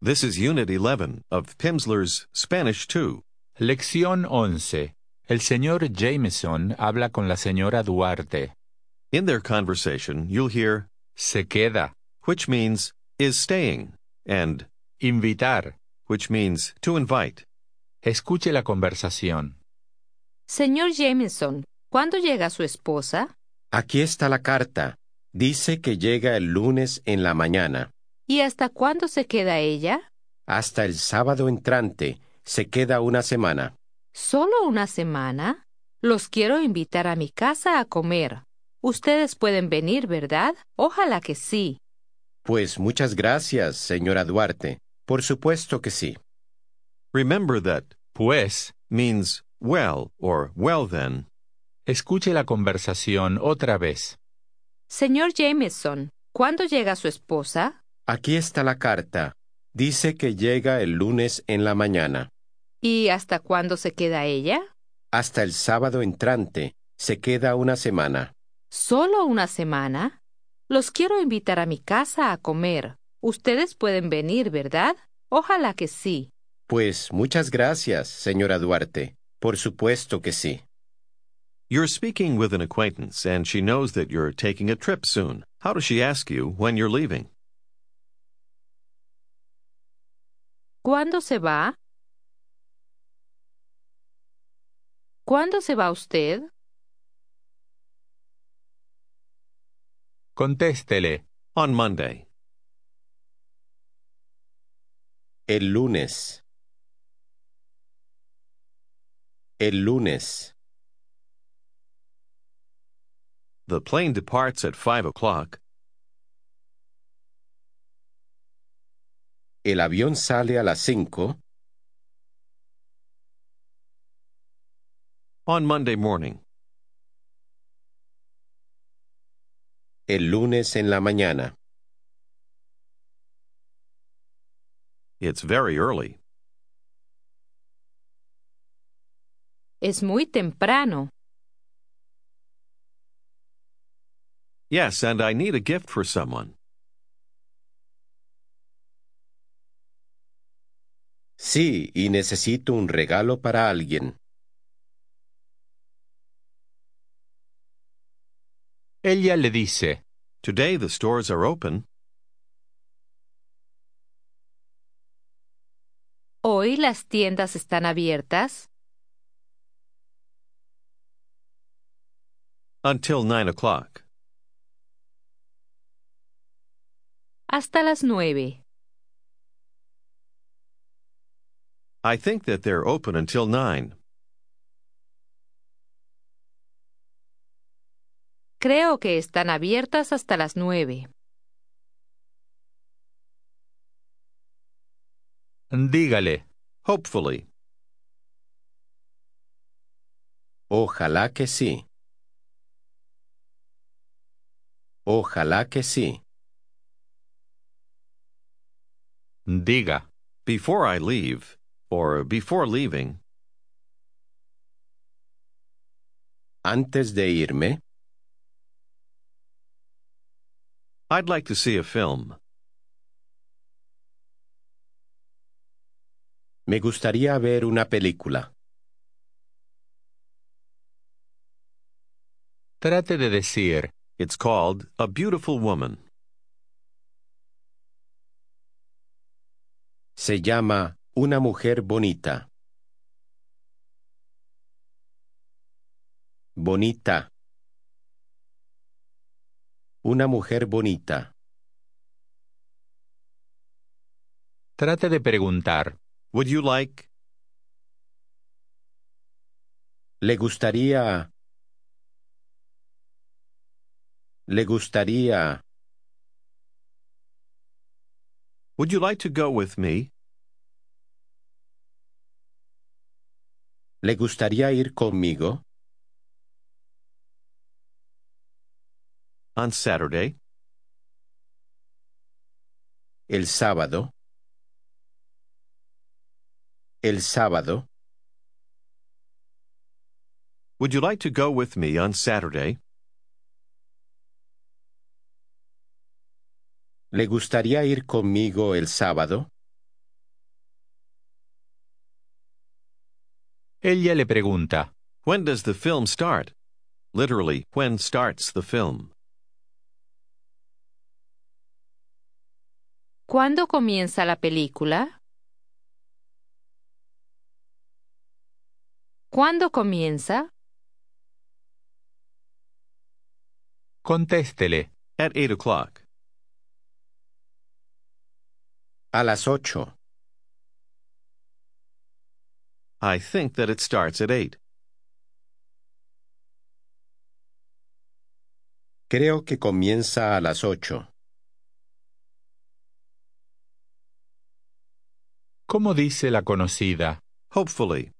This is Unit 11 of Pimsleur's Spanish 2. Lección 11. El señor Jameson habla con la señora Duarte. In their conversation, you'll hear Se queda. which means is staying and Invitar. which means to invite. Escuche la conversación. Señor Jameson, ¿cuándo llega su esposa? Aquí está la carta. Dice que llega el lunes en la mañana. ¿Y hasta cuándo se queda ella? Hasta el sábado entrante. Se queda una semana. ¿Solo una semana? Los quiero invitar a mi casa a comer. Ustedes pueden venir, ¿verdad? Ojalá que sí. Pues muchas gracias, señora Duarte. Por supuesto que sí. Remember that Pues, means well or well then. escuche la conversación otra vez. Señor Jameson, ¿cuándo llega su esposa? Aquí está la carta. Dice que llega el lunes en la mañana. ¿Y hasta cuándo se queda ella? Hasta el sábado entrante. Se queda una semana. ¿Solo una semana? Los quiero invitar a mi casa a comer. Ustedes pueden venir, ¿verdad? Ojalá que sí. Pues muchas gracias, señora Duarte. Por supuesto que sí. You're speaking with an acquaintance and she knows that you're taking a trip soon. How does she ask you when you're leaving? ¿Cuándo se va? ¿Cuándo se va usted? Contéstele. On Monday. El lunes. El lunes. The plane departs at 5 o'clock. El avión sale a las cinco. On Monday morning. El lunes en la mañana. It's very early. Es muy temprano. Yes, and I need a gift for someone. Sí, y necesito un regalo para alguien. Ella le dice. Today the stores are open. ¿Hoy las tiendas están abiertas? Until 9 o'clock. Hasta las nueve. I think that they're open until 9. Creo que están abiertas hasta las nueve. Dígale. Hopefully. Ojalá que sí. Ojalá que sí. Diga. Before I leave, or before leaving, Antes de irme, I'd like to see a film. me gustaría ver una película. Trate de decir. It's called A Beautiful Woman. Se llama Una mujer bonita. Bonita. Una mujer bonita. Trate de preguntar. Would you like? Le gustaría. Le gustaría. Would you like to go with me? ¿Le gustaría ir conmigo? On Saturday? El sábado. El sábado. Would you like to go with me on Saturday? ¿Le gustaría ir conmigo el sábado? Ella le pregunta, When does the film start? Literally, when starts the film? ¿Cuándo comienza la película? ¿Cuándo comienza? contéstele. At 8 o'clock. A las ocho. I think that it starts at 8. Creo que comienza a las ocho. ¿Cómo dice la conocida? Hopefully.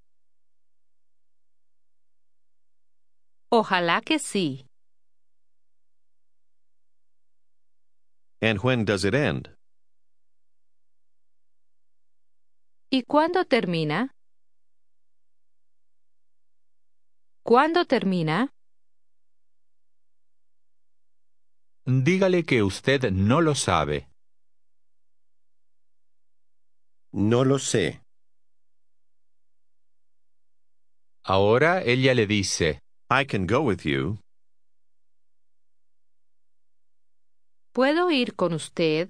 Ojalá que sí. And when does it end? ¿Y cuándo termina? ¿Cuándo termina? Dígale que usted no lo sabe. No lo sé. Ahora ella le dice, I can go with you. ¿Puedo ir con usted?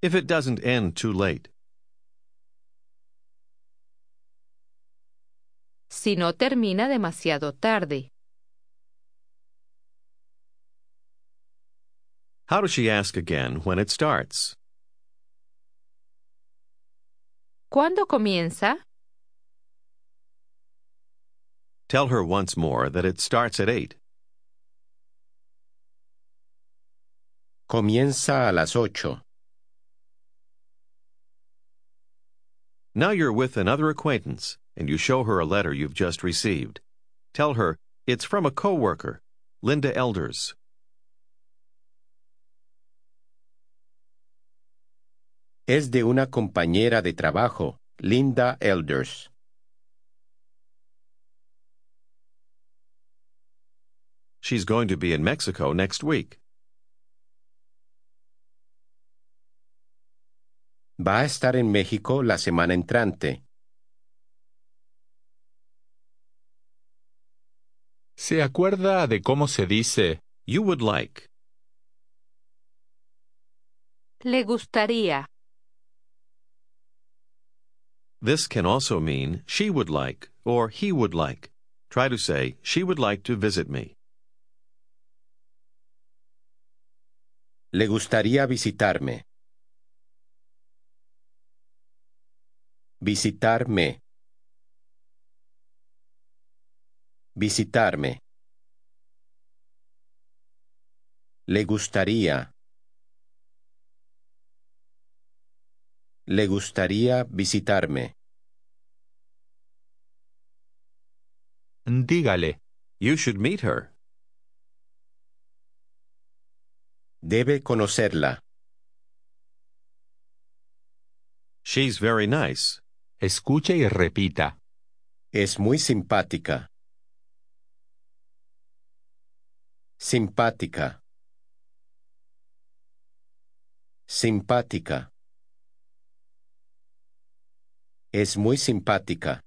If it doesn't end too late. Si no termina demasiado tarde. How does she ask again when it starts? ¿Cuándo comienza? Tell her once more that it starts at 8. Comienza a las ocho. Now you're with another acquaintance, and you show her a letter you've just received. Tell her it's from a coworker, Linda Elders. Es de una compañera de trabajo, Linda Elders. She's going to be in Mexico next week. Va a estar en México la semana entrante. ¿Se acuerda de cómo se dice? You would like. Le gustaría. This can also mean she would like or he would like. Try to say, she would like to visit me. Le gustaría visitarme. Visitarme. Visitarme. Le gustaría. Le gustaría visitarme. Dígale, You should meet her. Debe conocerla. She's very nice. escuche y repita. Es muy simpática. Simpática. Simpática. Es muy simpática.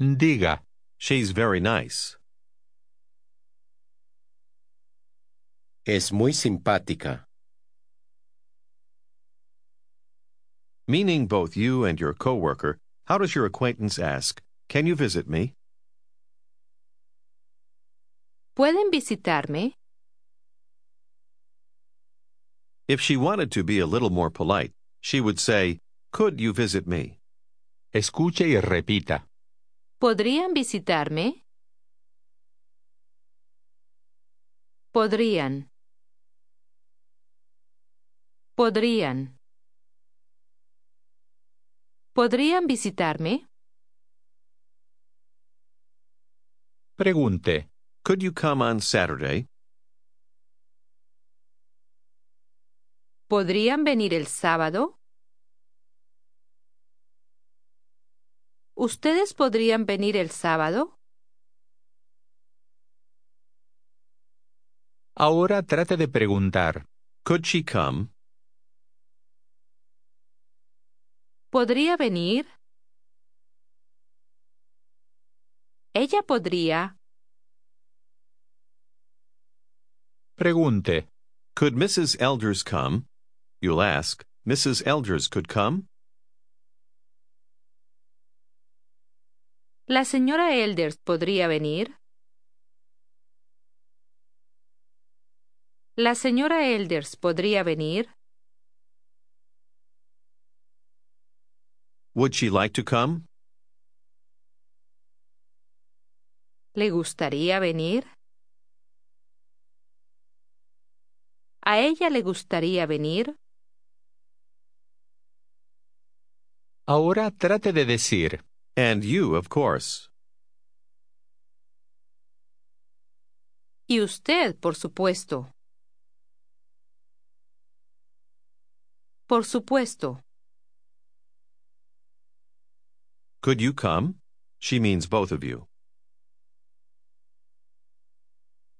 Diga, She's very nice. Es muy simpática. Meaning both you and your coworker, how does your acquaintance ask, Can you visit me? ¿Pueden visitarme? If she wanted to be a little more polite, she would say, Could you visit me? escuche y repita. ¿Podrían visitarme? Podrían. Podrían. ¿Podrían visitarme? Pregunte, Could you come on Saturday? ¿Podrían venir el sábado? ¿Ustedes podrían venir el sábado? ahora trate de preguntar. Could she come? ¿Podría venir? Ella podría. Pregunte. Could Mrs. Elders come? You'll ask, Mrs. Elders could come? ¿La señora Elders podría venir? ¿La señora Elders podría venir? Would she like to come? ¿Le gustaría venir? ¿A ella le gustaría venir? Ahora trate de decir. And you, of course. Y usted, por supuesto. Por supuesto. Could you come? She means both of you.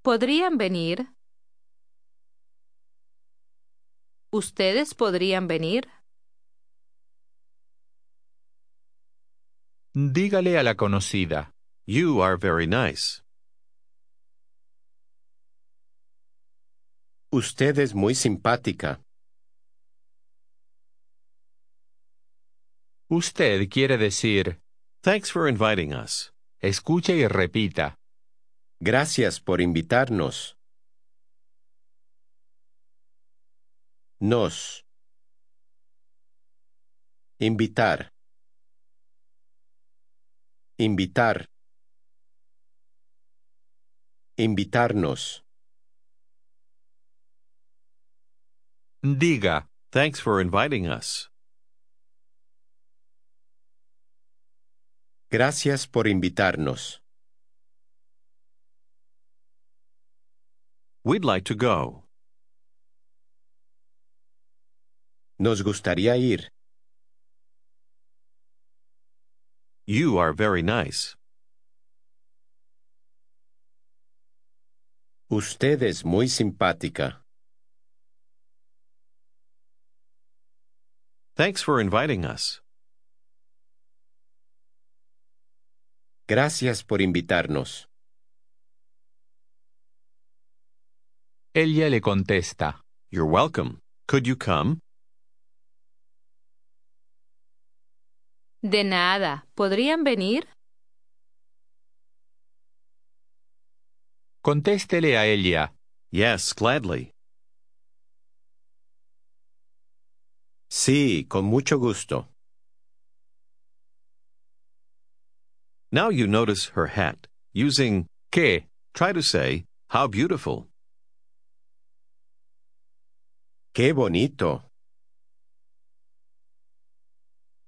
¿Podrían venir? ¿Ustedes podrían venir? Dígale a la conocida. You are very nice. Usted es muy simpática. Usted quiere decir. Thanks for inviting us. Escuche y repita. Gracias por invitarnos. Nos. Invitar. Invitar. Invitarnos. Diga. Thanks for inviting us. Gracias por invitarnos. We'd like to go. Nos gustaría ir. You are very nice. Usted es muy simpática. Thanks for inviting us. Gracias por invitarnos. Ella le contesta. You're welcome. Could you come? De nada. ¿Podrían venir? Contéstele a ella. Yes, gladly. Sí, con mucho gusto. Now you notice her hat. Using ¿Qué? try to say, How beautiful. Qué bonito.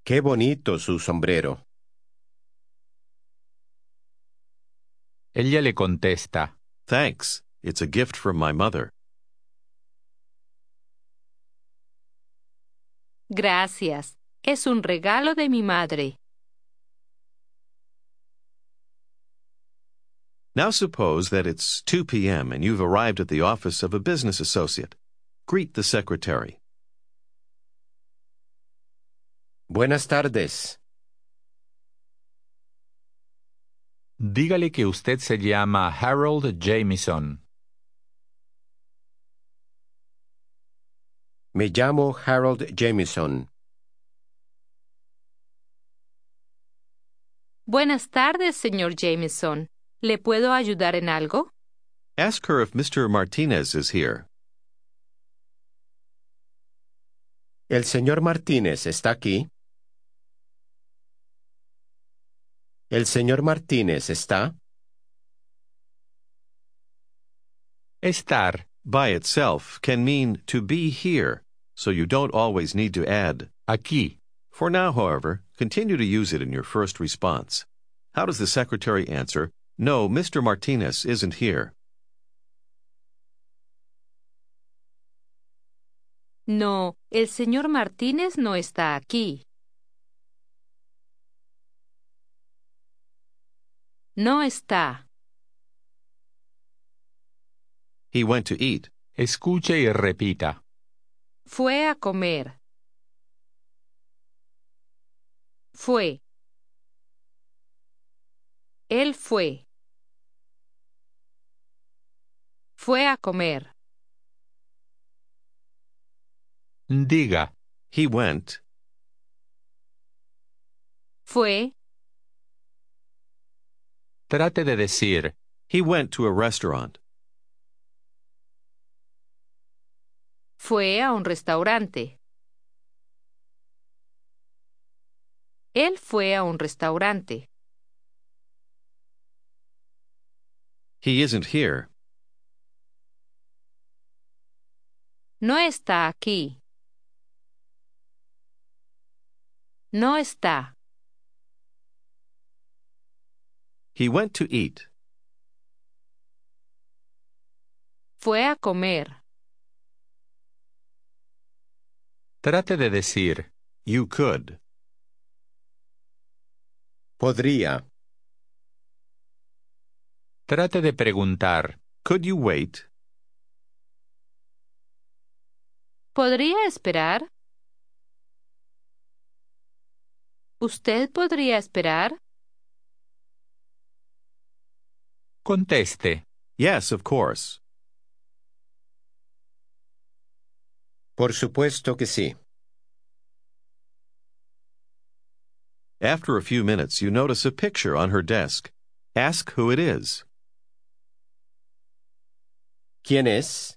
Qué bonito su sombrero. Ella le contesta. Thanks. It's a gift from my mother. Gracias. Es un regalo de mi madre. Now suppose that it's 2 p.m. and you've arrived at the office of a business associate. Greet the secretary. Buenas tardes. Dígale que usted se llama Harold Jamieson. Me llamo Harold Jameson. Buenas tardes, señor Jameson. ¿Le puedo ayudar en algo? Ask her if Mr. Martinez is here. ¿El señor Martínez está aquí? ¿El señor Martínez está? Estar. By itself can mean to be here, so you don't always need to add. Aquí. For now, however, continue to use it in your first response. How does the secretary answer, No, Mr. Martinez isn't here? No, el señor Martínez no está aquí. No está. He went to eat. Escuche y repita. Fue a comer. Fue. Él fue. Fue a comer. Diga, He went. Fue. trate de decir, He went to a restaurant. Fue a un restaurante. Él fue a un restaurante. He isn't here. No está aquí. No está. He went to eat. Fue a comer. trate de decir, You could. Podría. trate de preguntar, Could you wait? ¿Podría esperar? ¿Usted podría esperar? conteste, Yes, of course. Por supuesto que sí. After a few minutes, you notice a picture on her desk. Ask who it is. ¿Quién es?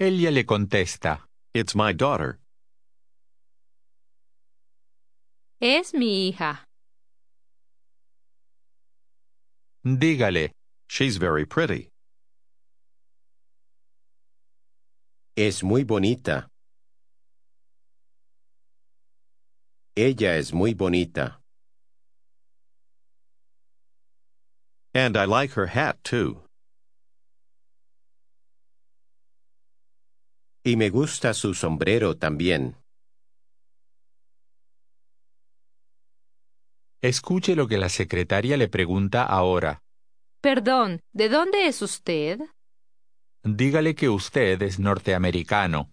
ella le contesta, It's my daughter. Es mi hija. dígale, She's very pretty. Es muy bonita. Ella es muy bonita. And I like her hat, too. Y me gusta su sombrero también. Escuche lo que la secretaria le pregunta ahora. Perdón, ¿de dónde es usted? Dígale que usted es norteamericano.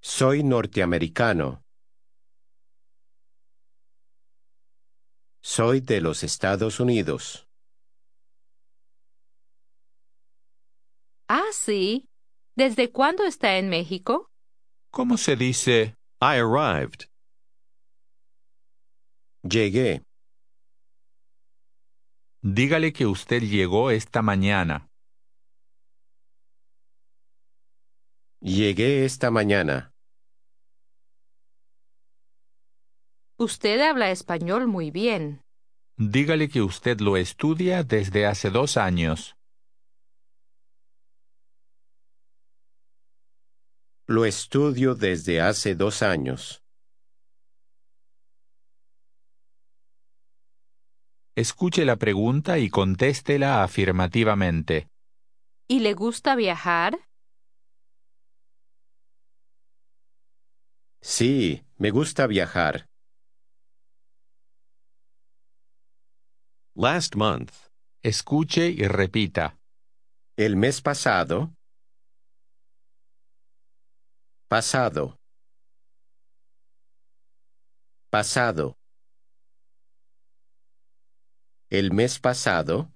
Soy norteamericano. Soy de los Estados Unidos. Ah, sí. ¿Desde cuándo está en México? ¿Cómo se dice? I arrived. Llegué. Dígale que usted llegó esta mañana. Llegué esta mañana. Usted habla español muy bien. Dígale que usted lo estudia desde hace dos años. Lo estudio desde hace dos años. Escuche la pregunta y contéstela afirmativamente. ¿Y le gusta viajar? Sí, me gusta viajar. Last month. Escuche y repita. El mes pasado. Pasado. Pasado. El mes pasado.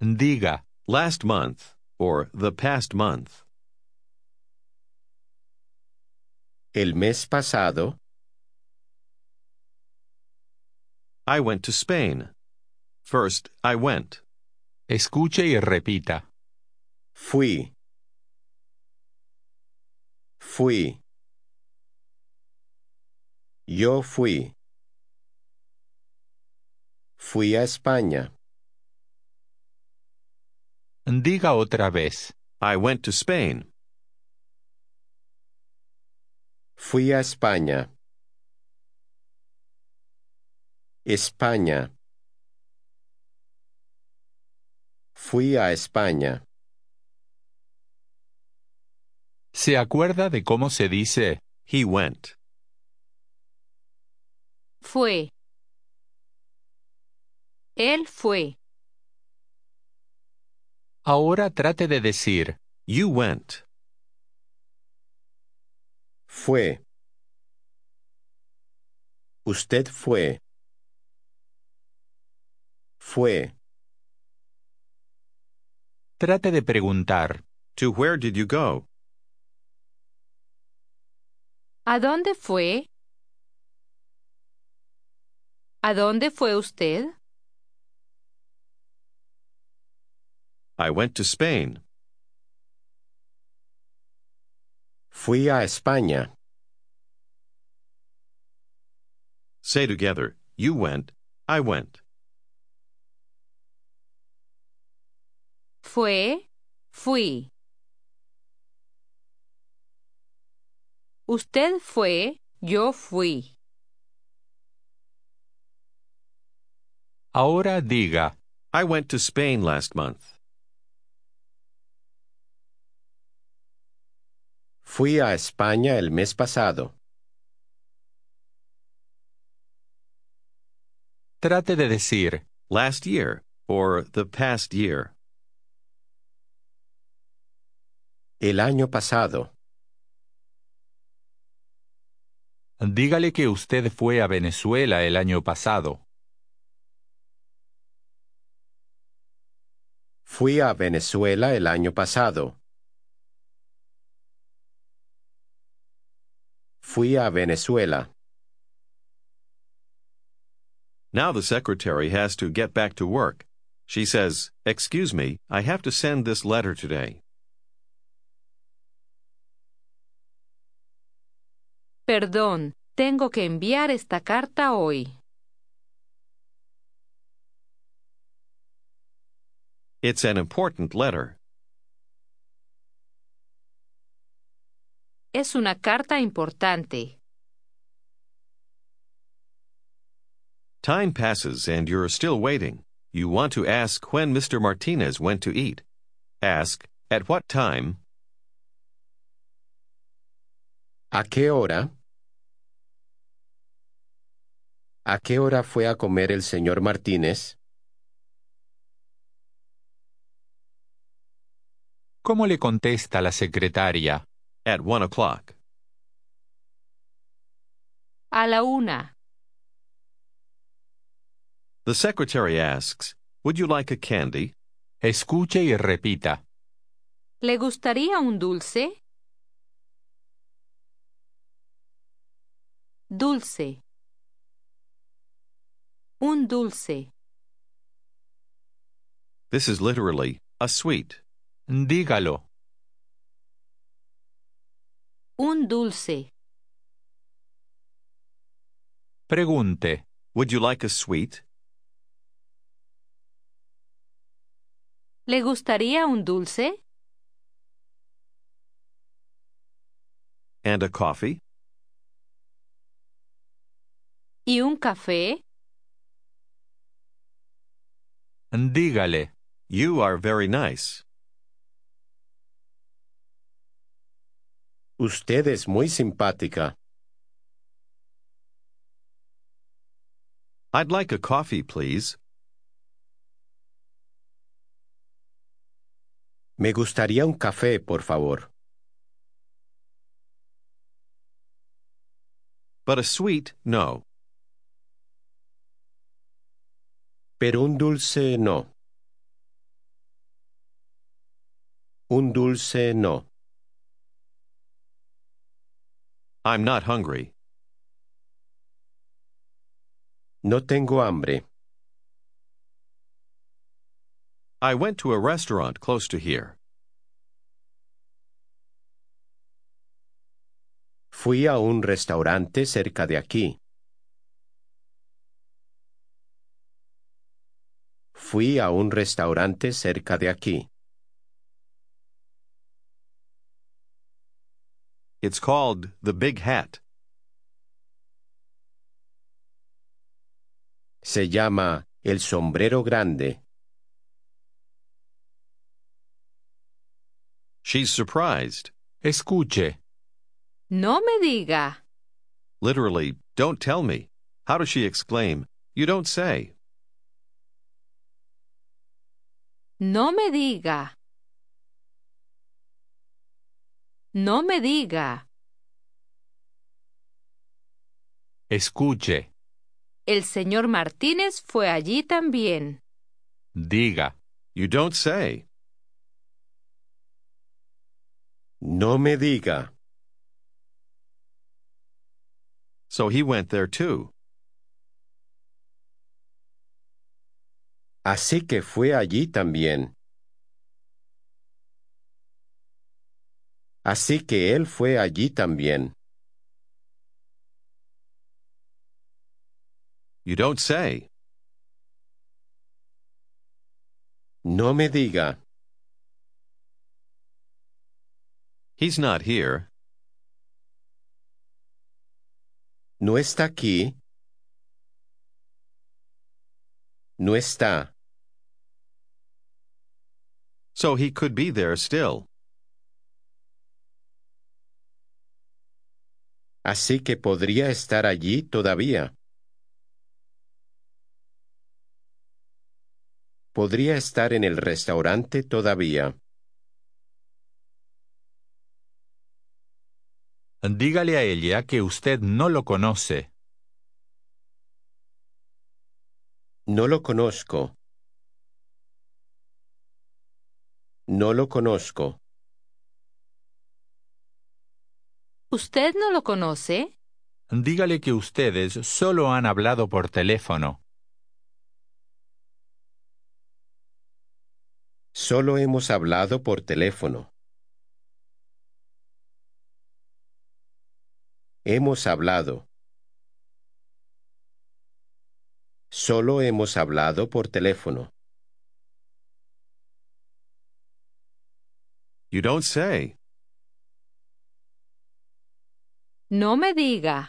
Diga, Last month. Or the past month. El mes pasado. I went to Spain. First, I went. escuche y repita. Fui. Fui. Yo fui. Fui a España. Diga otra vez. I went to Spain. Fui a España. España. Fui a España. ¿Se acuerda de cómo se dice He went. Fue. Él fue. Ahora trate de decir You went. Fue. Usted fue. Fue. Trate de preguntar. To where did you go? ¿A dónde fue? ¿A dónde fue usted? I went to Spain. Fui a España. Say together, you went, I went. Fue, fui. Usted fue, yo fui. Ahora diga. I went to Spain last month. Fui a España el mes pasado. Trate de decir. Last year, or the past year. El año pasado. Dígale que usted fue a Venezuela el año pasado. Fui a Venezuela el año pasado. Fui a Venezuela. Now the secretary has to get back to work. She says, Excuse me, I have to send this letter today. Perdón, tengo que enviar esta carta hoy. It's an important letter. Es una carta importante. Time passes and you're still waiting. You want to ask when Mr. Martinez went to eat. Ask, At what time? ¿A qué hora? ¿A qué hora fue a comer el señor Martínez? ¿Cómo le contesta la secretaria? At one o'clock. A la una. The secretary asks, Would you like a candy? Escuche y repita. ¿Le gustaría un dulce? Dulce. Un dulce. This is literally a sweet. Dígalo. Un dulce. Pregunte. Would you like a sweet? ¿Le gustaría un dulce? And a coffee? ¿Y un café? Dígale. You are very nice. Usted es muy simpática. I'd like a coffee, please. Me gustaría un café, por favor. But a sweet, no. Pero un dulce no. Un dulce no. I'm not hungry. No tengo hambre. I went to a restaurant close to here. Fui a un restaurante cerca de aquí. Fui a un restaurante cerca de aquí. It's called the Big Hat. Se llama El Sombrero Grande. She's surprised. Escuche. No me diga. Literally, don't tell me. How does she exclaim? You don't say. No me diga. No me diga. Escuche. El señor Martínez fue allí también. Diga. You don't say. No me diga. So he went there too. Así que fue allí también. Así que él fue allí también. You don't say. No me diga. He's not here. No está aquí. No está. So he could be there still. Así que podría estar allí todavía. Podría estar en el restaurante todavía. Dígale a ella que usted no lo conoce. No lo conozco. No lo conozco. ¿Usted no lo conoce? Dígale que ustedes solo han hablado por teléfono. Solo hemos hablado por teléfono. Hemos hablado. Solo hemos hablado por teléfono. You don't say. No me diga.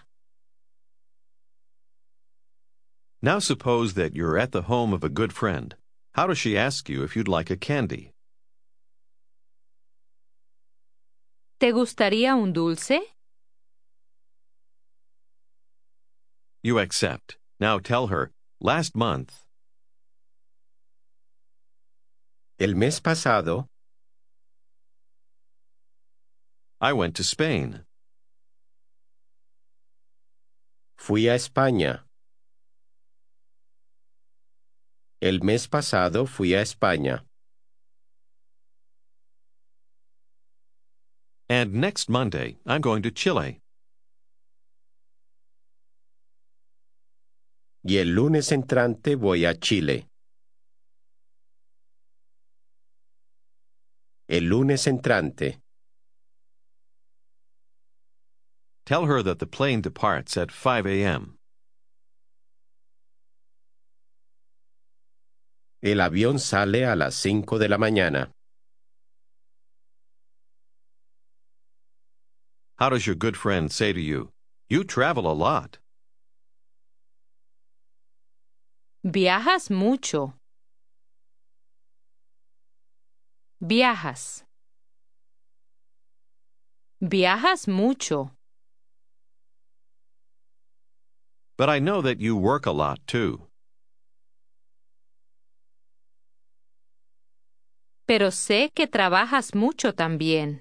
Now suppose that you're at the home of a good friend. How does she ask you if you'd like a candy? ¿Te gustaría un dulce? You accept. Now tell her, last month, El mes pasado I went to Spain. Fui a España. El mes pasado fui a España. And next Monday, I'm going to Chile. Y el lunes entrante voy a Chile. El lunes entrante. Tell her that the plane departs at 5 a.m. El avión sale a las 5 de la mañana. How does your good friend say to you, You travel a lot? Viajas mucho. Viajas. Viajas mucho. But I know that you work a lot too. Pero sé que trabajas mucho también.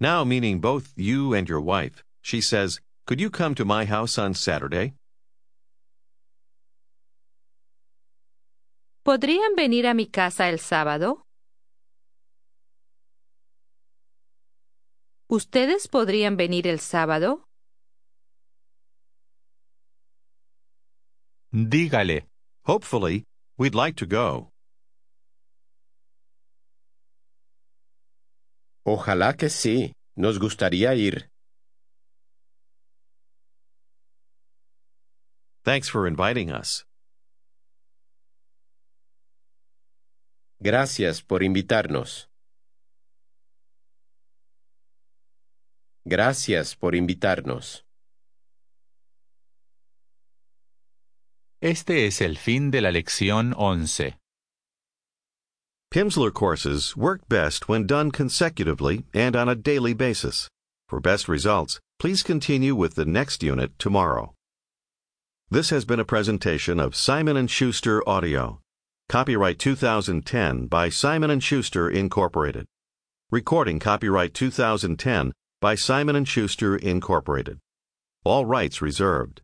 Now, meaning both you and your wife, she says, Could you come to my house on Saturday? ¿Podrían venir a mi casa el sábado? ¿Ustedes podrían venir el sábado? Dígale. Hopefully, we'd like to go. Ojalá que sí. Nos gustaría ir. Thanks for inviting us. Gracias por invitarnos. Gracias por invitarnos. Este es el fin de la lección 11. Pimsleur courses work best when done consecutively and on a daily basis. For best results, please continue with the next unit tomorrow. This has been a presentation of Simon & Schuster Audio. Copyright 2010 by Simon & Schuster Incorporated. Recording copyright 2010 by Simon & Schuster Incorporated. All rights reserved.